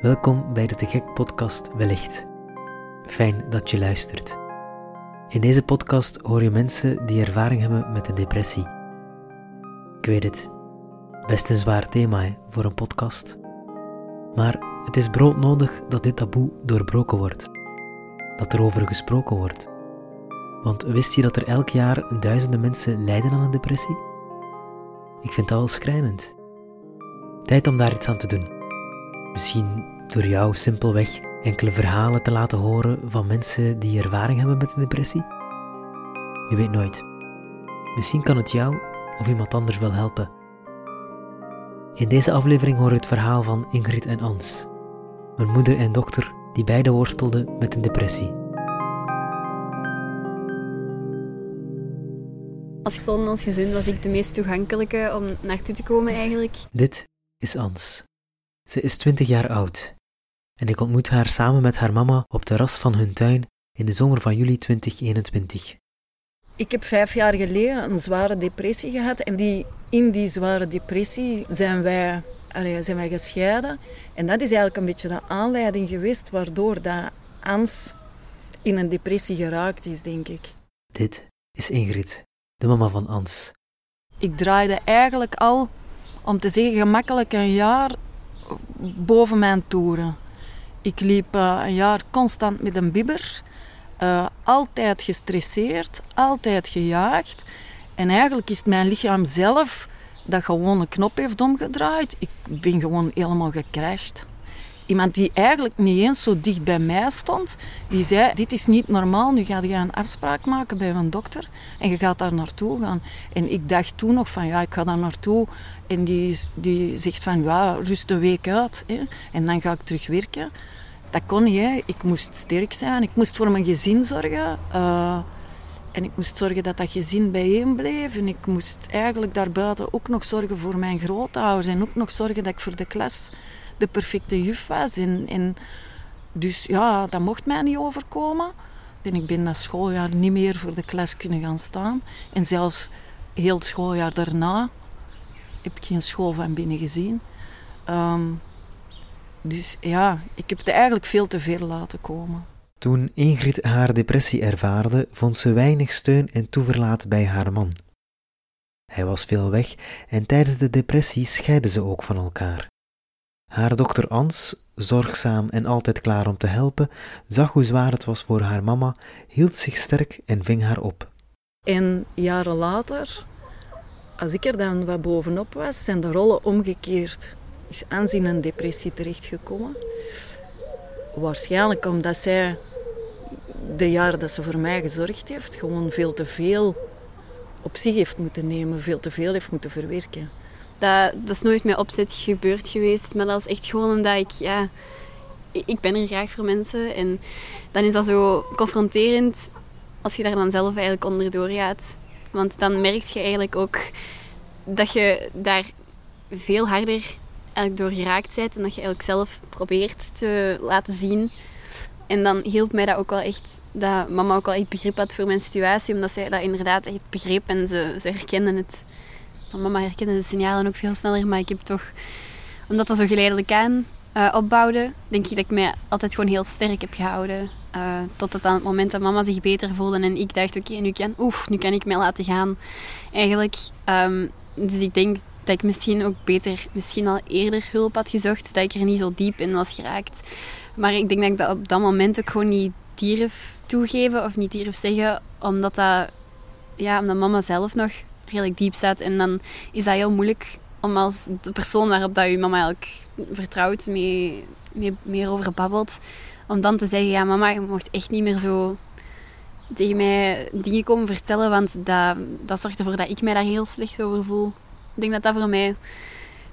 Welkom bij de Te Gek podcast Wellicht. Fijn dat je luistert. In deze podcast hoor je mensen die ervaring hebben met een depressie. Ik weet het, best een zwaar thema voor een podcast. Maar het is broodnodig dat dit taboe doorbroken wordt. Dat er over gesproken wordt. Want wist je dat er elk jaar duizenden mensen lijden aan een depressie? Ik vind dat al schrijnend. Tijd om daar iets aan te doen. Misschien door jou simpelweg enkele verhalen te laten horen van mensen die ervaring hebben met een depressie? Je weet nooit. Misschien kan het jou of iemand anders wel helpen. In deze aflevering hoor je het verhaal van Ingrid en Ans, een moeder en dochter die beide worstelden met een depressie. Als persoon in ons gezin was ik de meest toegankelijke om naartoe te komen eigenlijk. Dit is Ans. Ze is 20 jaar oud en ik ontmoet haar samen met haar mama op de ras van hun tuin in de zomer van juli 2021. Ik heb vijf jaar geleden een zware depressie gehad en die, in die zware depressie zijn wij, allee, zijn wij gescheiden. En dat is eigenlijk een beetje de aanleiding geweest waardoor dat Ans in een depressie geraakt is, denk ik. Dit is Ingrid, de mama van Ans. Ik draaide eigenlijk al, om te zeggen gemakkelijk, een jaar boven mijn toeren. Ik liep uh, een jaar constant met een bibber. Uh, altijd gestresseerd, altijd gejaagd. En eigenlijk is het mijn lichaam zelf dat gewoon een knop heeft omgedraaid. Ik ben gewoon helemaal gecrashed. Iemand die eigenlijk niet eens zo dicht bij mij stond, die zei: Dit is niet normaal, nu ga je een afspraak maken bij een dokter en je gaat daar naartoe gaan. En ik dacht toen nog van: Ja, ik ga daar naartoe. En die, die zegt van: Ja, rust een week uit hè, en dan ga ik terug werken. Dat kon niet, ik moest sterk zijn, ik moest voor mijn gezin zorgen. Uh, en ik moest zorgen dat dat gezin bijeen bleef. En ik moest eigenlijk daarbuiten ook nog zorgen voor mijn grootouders. En ook nog zorgen dat ik voor de klas de perfecte juf was. En, dus ja, dat mocht mij niet overkomen. En ik ben dat schooljaar niet meer voor de klas kunnen gaan staan. En zelfs heel het schooljaar daarna heb ik geen school van binnen gezien. Um, dus ja, ik heb het eigenlijk veel te ver laten komen. Toen Ingrid haar depressie ervaarde, vond ze weinig steun en toeverlaat bij haar man. Hij was veel weg en tijdens de depressie scheiden ze ook van elkaar. Haar dochter Ans, zorgzaam en altijd klaar om te helpen, zag hoe zwaar het was voor haar mama, hield zich sterk en ving haar op. En jaren later, als ik er dan wat bovenop was, zijn de rollen omgekeerd is aanzien een depressie terechtgekomen. Waarschijnlijk omdat zij de jaren dat ze voor mij gezorgd heeft, gewoon veel te veel op zich heeft moeten nemen, veel te veel heeft moeten verwerken. Dat, dat is nooit met opzet gebeurd geweest, maar dat is echt gewoon omdat ik, ja, ik ben er graag voor mensen. En dan is dat zo confronterend als je daar dan zelf eigenlijk onderdoor gaat. Want dan merk je eigenlijk ook dat je daar veel harder eigenlijk door geraakt bent en dat je eigenlijk zelf probeert te laten zien. En dan hielp mij dat ook wel echt, dat mama ook wel echt begrip had voor mijn situatie, omdat zij dat inderdaad echt begreep en ze, ze herkende het. Mama herkende de signalen ook veel sneller, maar ik heb toch, omdat dat zo geleidelijk aan uh, opbouwde, denk ik dat ik mij altijd gewoon heel sterk heb gehouden. Uh, totdat aan het moment dat mama zich beter voelde en ik dacht, oké, nu kan, oef, nu kan ik mij laten gaan. Eigenlijk, um, dus ik denk dat ik misschien ook beter, misschien al eerder hulp had gezocht, dat ik er niet zo diep in was geraakt. Maar ik denk dat ik dat op dat moment ook gewoon niet durf toegeven of niet durf zeggen, omdat, dat, ja, omdat mama zelf nog redelijk diep staat. En dan is dat heel moeilijk om als de persoon waarop dat je mama eigenlijk vertrouwt, mee, mee, meer over babbelt, om dan te zeggen, ja mama, je mocht echt niet meer zo tegen mij dingen komen vertellen, want dat, dat zorgt ervoor dat ik mij daar heel slecht over voel. Ik denk dat dat voor mij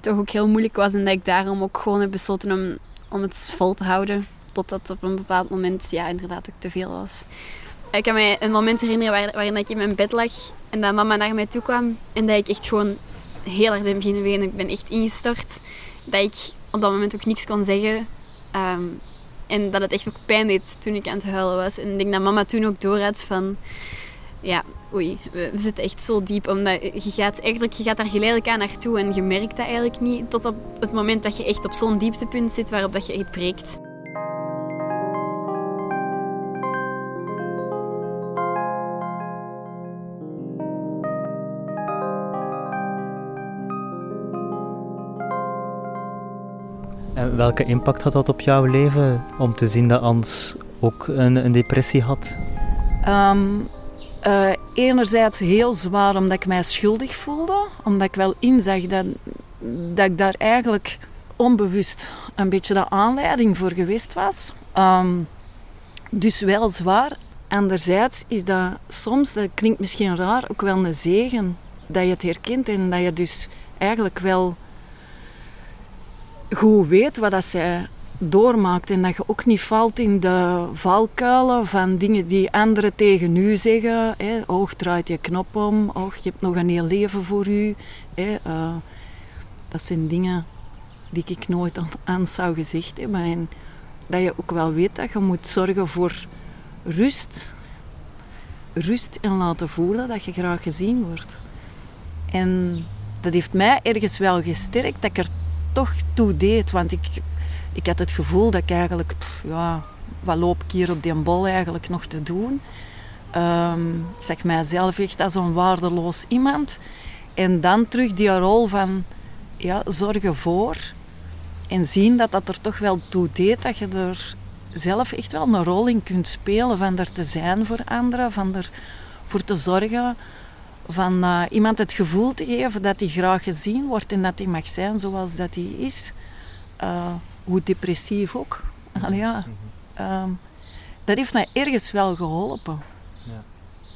toch ook heel moeilijk was en dat ik daarom ook gewoon heb besloten om, om het vol te houden. Totdat op een bepaald moment ja, inderdaad ook te veel was. Ik kan me een moment herinneren waar, waarin ik in mijn bed lag en dat mama naar mij toe kwam en dat ik echt gewoon heel hard ben beginnen wenen. Ik ben echt ingestort. Dat ik op dat moment ook niks kon zeggen. Ehm, en dat het echt ook pijn deed toen ik aan het huilen was. En ik denk dat mama toen ook door had van ja, oei, we, we zitten echt zo diep. Omdat je gaat, eigenlijk, je gaat daar geleidelijk aan naartoe en je merkt dat eigenlijk niet. Tot op het moment dat je echt op zo'n dieptepunt zit waarop dat je echt breekt. En welke impact had dat op jouw leven om te zien dat Ans ook een, een depressie had? Ehm, eh, enerzijds heel zwaar omdat ik mij schuldig voelde. Omdat ik wel inzag dat, dat ik daar eigenlijk onbewust een beetje de aanleiding voor geweest was. Ehm, dus wel zwaar. Anderzijds is dat soms, dat klinkt misschien raar, ook wel een zegen. Dat je het herkent en dat je dus eigenlijk wel goed weet wat dat zij doormaakt. En dat je ook niet valt in de valkuilen van dingen die anderen tegen u zeggen. Hè. Och, draait je knop om. Och, je hebt nog een heel leven voor u. Hè. Uh, dat zijn dingen die ik nooit aan, aan zou gezegd hebben. En dat je ook wel weet dat je moet zorgen voor rust. Rust en laten voelen dat je graag gezien wordt. En dat heeft mij ergens wel gesterkt dat er toch toe deed. Want ik, ik had het gevoel dat ik eigenlijk, ja, wat loop ik hier op die bol eigenlijk nog te doen? Um, ik zag mijzelf echt als een waardeloos iemand. En dan terug die rol van ja, zorgen voor. En zien dat dat er toch wel toe deed dat je er zelf echt wel een rol in kunt spelen. Van er te zijn voor anderen, van ervoor te zorgen. Van uh, iemand het gevoel te geven dat hij graag gezien wordt en dat hij mag zijn zoals dat hij is. Uh, hoe depressief ook. Allee, ja. Um, dat heeft mij ergens wel geholpen. Ja.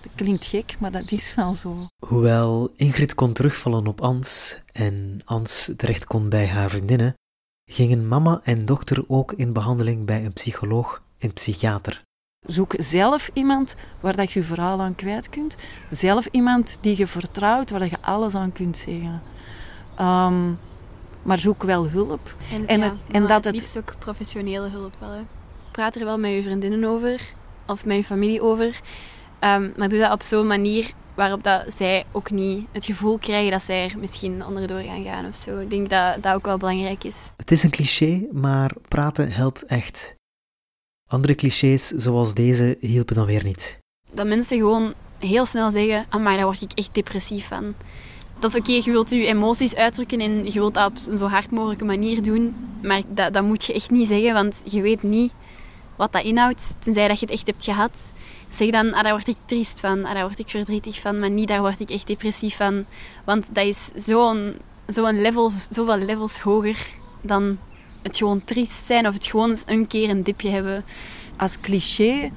Dat klinkt gek, maar dat is wel zo. Hoewel Ingrid kon terugvallen op Ans en Ans terecht kon bij haar vriendinnen, gingen mama en dochter ook in behandeling bij een psycholoog en psychiater. Zoek zelf iemand waar dat je je verhaal aan kwijt kunt. Zelf iemand die je vertrouwt, waar dat je alles aan kunt zeggen. Um, maar zoek wel hulp. En, en, ja, en dat het liefst ook professionele hulp wel. Hè. Praat er wel met je vriendinnen over of met je familie over. Um, maar doe dat op zo'n manier waarop dat zij ook niet het gevoel krijgen dat zij er misschien onderdoor gaan gaan of zo. Ik denk dat dat ook wel belangrijk is. Het is een cliché, maar praten helpt echt. Andere clichés zoals deze hielpen dan weer niet. Dat mensen gewoon heel snel zeggen: Amai, daar word ik echt depressief van dat is oké, je wilt je emoties uitdrukken en je wilt dat op een zo hard mogelijke manier doen. Maar dat, dat moet je echt niet zeggen, want je weet niet wat dat inhoudt, tenzij dat je het echt hebt gehad. Zeg dan, ah, daar word ik triest van, ah, daar word ik verdrietig van, maar niet daar word ik echt depressief van. Want dat is zo'n zo'n level, zoveel levels hoger dan het gewoon triest zijn of het gewoon een keer een dipje hebben. Als cliché,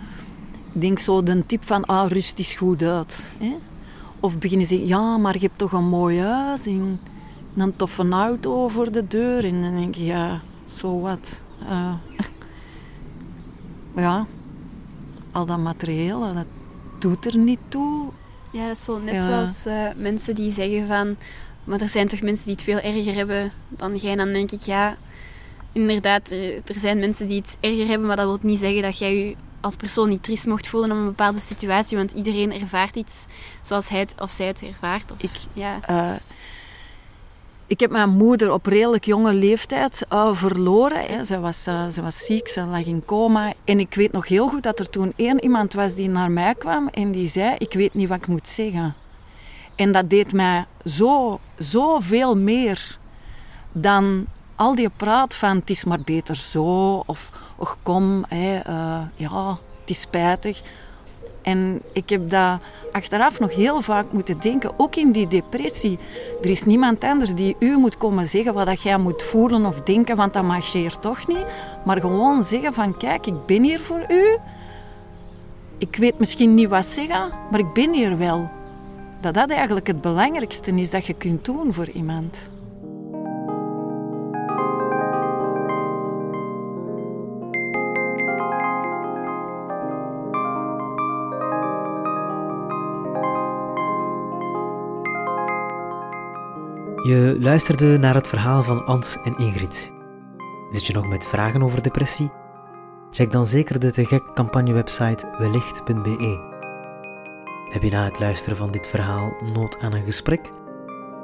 denk zo de tip van, ah, rust is goed uit. Hè? Of beginnen ze, ja, maar je hebt toch een mooi huis en een toffe auto voor de deur. En dan denk je, ja, zo wat. Uh, ja, al dat materieel, dat doet er niet toe. Ja, dat is zo net zoals uh, mensen die zeggen van... Maar er zijn toch mensen die het veel erger hebben dan jij. Dan denk ik, ja, inderdaad, er zijn mensen die het erger hebben, maar dat wil niet zeggen dat jij je als persoon niet triest mocht voelen om een bepaalde situatie, want iedereen ervaart iets zoals hij het of zij het ervaart. Of, ik, ja. Uh, ik heb mijn moeder op redelijk jonge leeftijd uh, verloren. Hè. Ze, was, uh, ze was ziek, ze lag in coma. En ik weet nog heel goed dat er toen één iemand was die naar mij kwam en die zei: Ik weet niet wat ik moet zeggen. En dat deed mij zo, zo veel meer dan al die praat van het is maar beter zo, of kom, uh, ja, het is spijtig. En ik heb dat achteraf nog heel vaak moeten denken, ook in die depressie. Er is niemand anders die u moet komen zeggen wat dat jij moet voelen of denken, want dat marcheert toch niet. Maar gewoon zeggen van, kijk, ik ben hier voor u. Ik weet misschien niet wat zeggen, maar ik ben hier wel. Dat dat eigenlijk het belangrijkste is dat je kunt doen voor iemand. Je luisterde naar het verhaal van Ans en Ingrid. Zit je nog met vragen over depressie? Check dan zeker de te gek campagnewebsite wellicht.be. Heb je na het luisteren van dit verhaal nood aan een gesprek?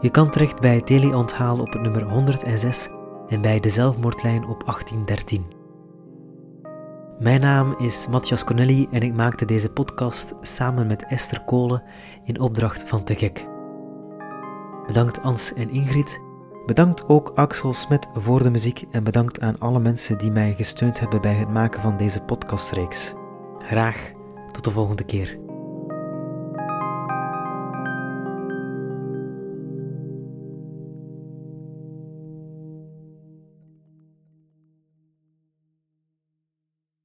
Je kan terecht bij Teleonthaal op het nummer 106 en bij de zelfmoordlijn op 1813. Mijn naam is Matthias Cornelli en ik maakte deze podcast samen met Esther Kolen in opdracht van Te Gek. Bedankt Ans en Ingrid. Bedankt ook Axel Smet voor de muziek en bedankt aan alle mensen die mij gesteund hebben bij het maken van deze podcastreeks. Graag tot de volgende keer.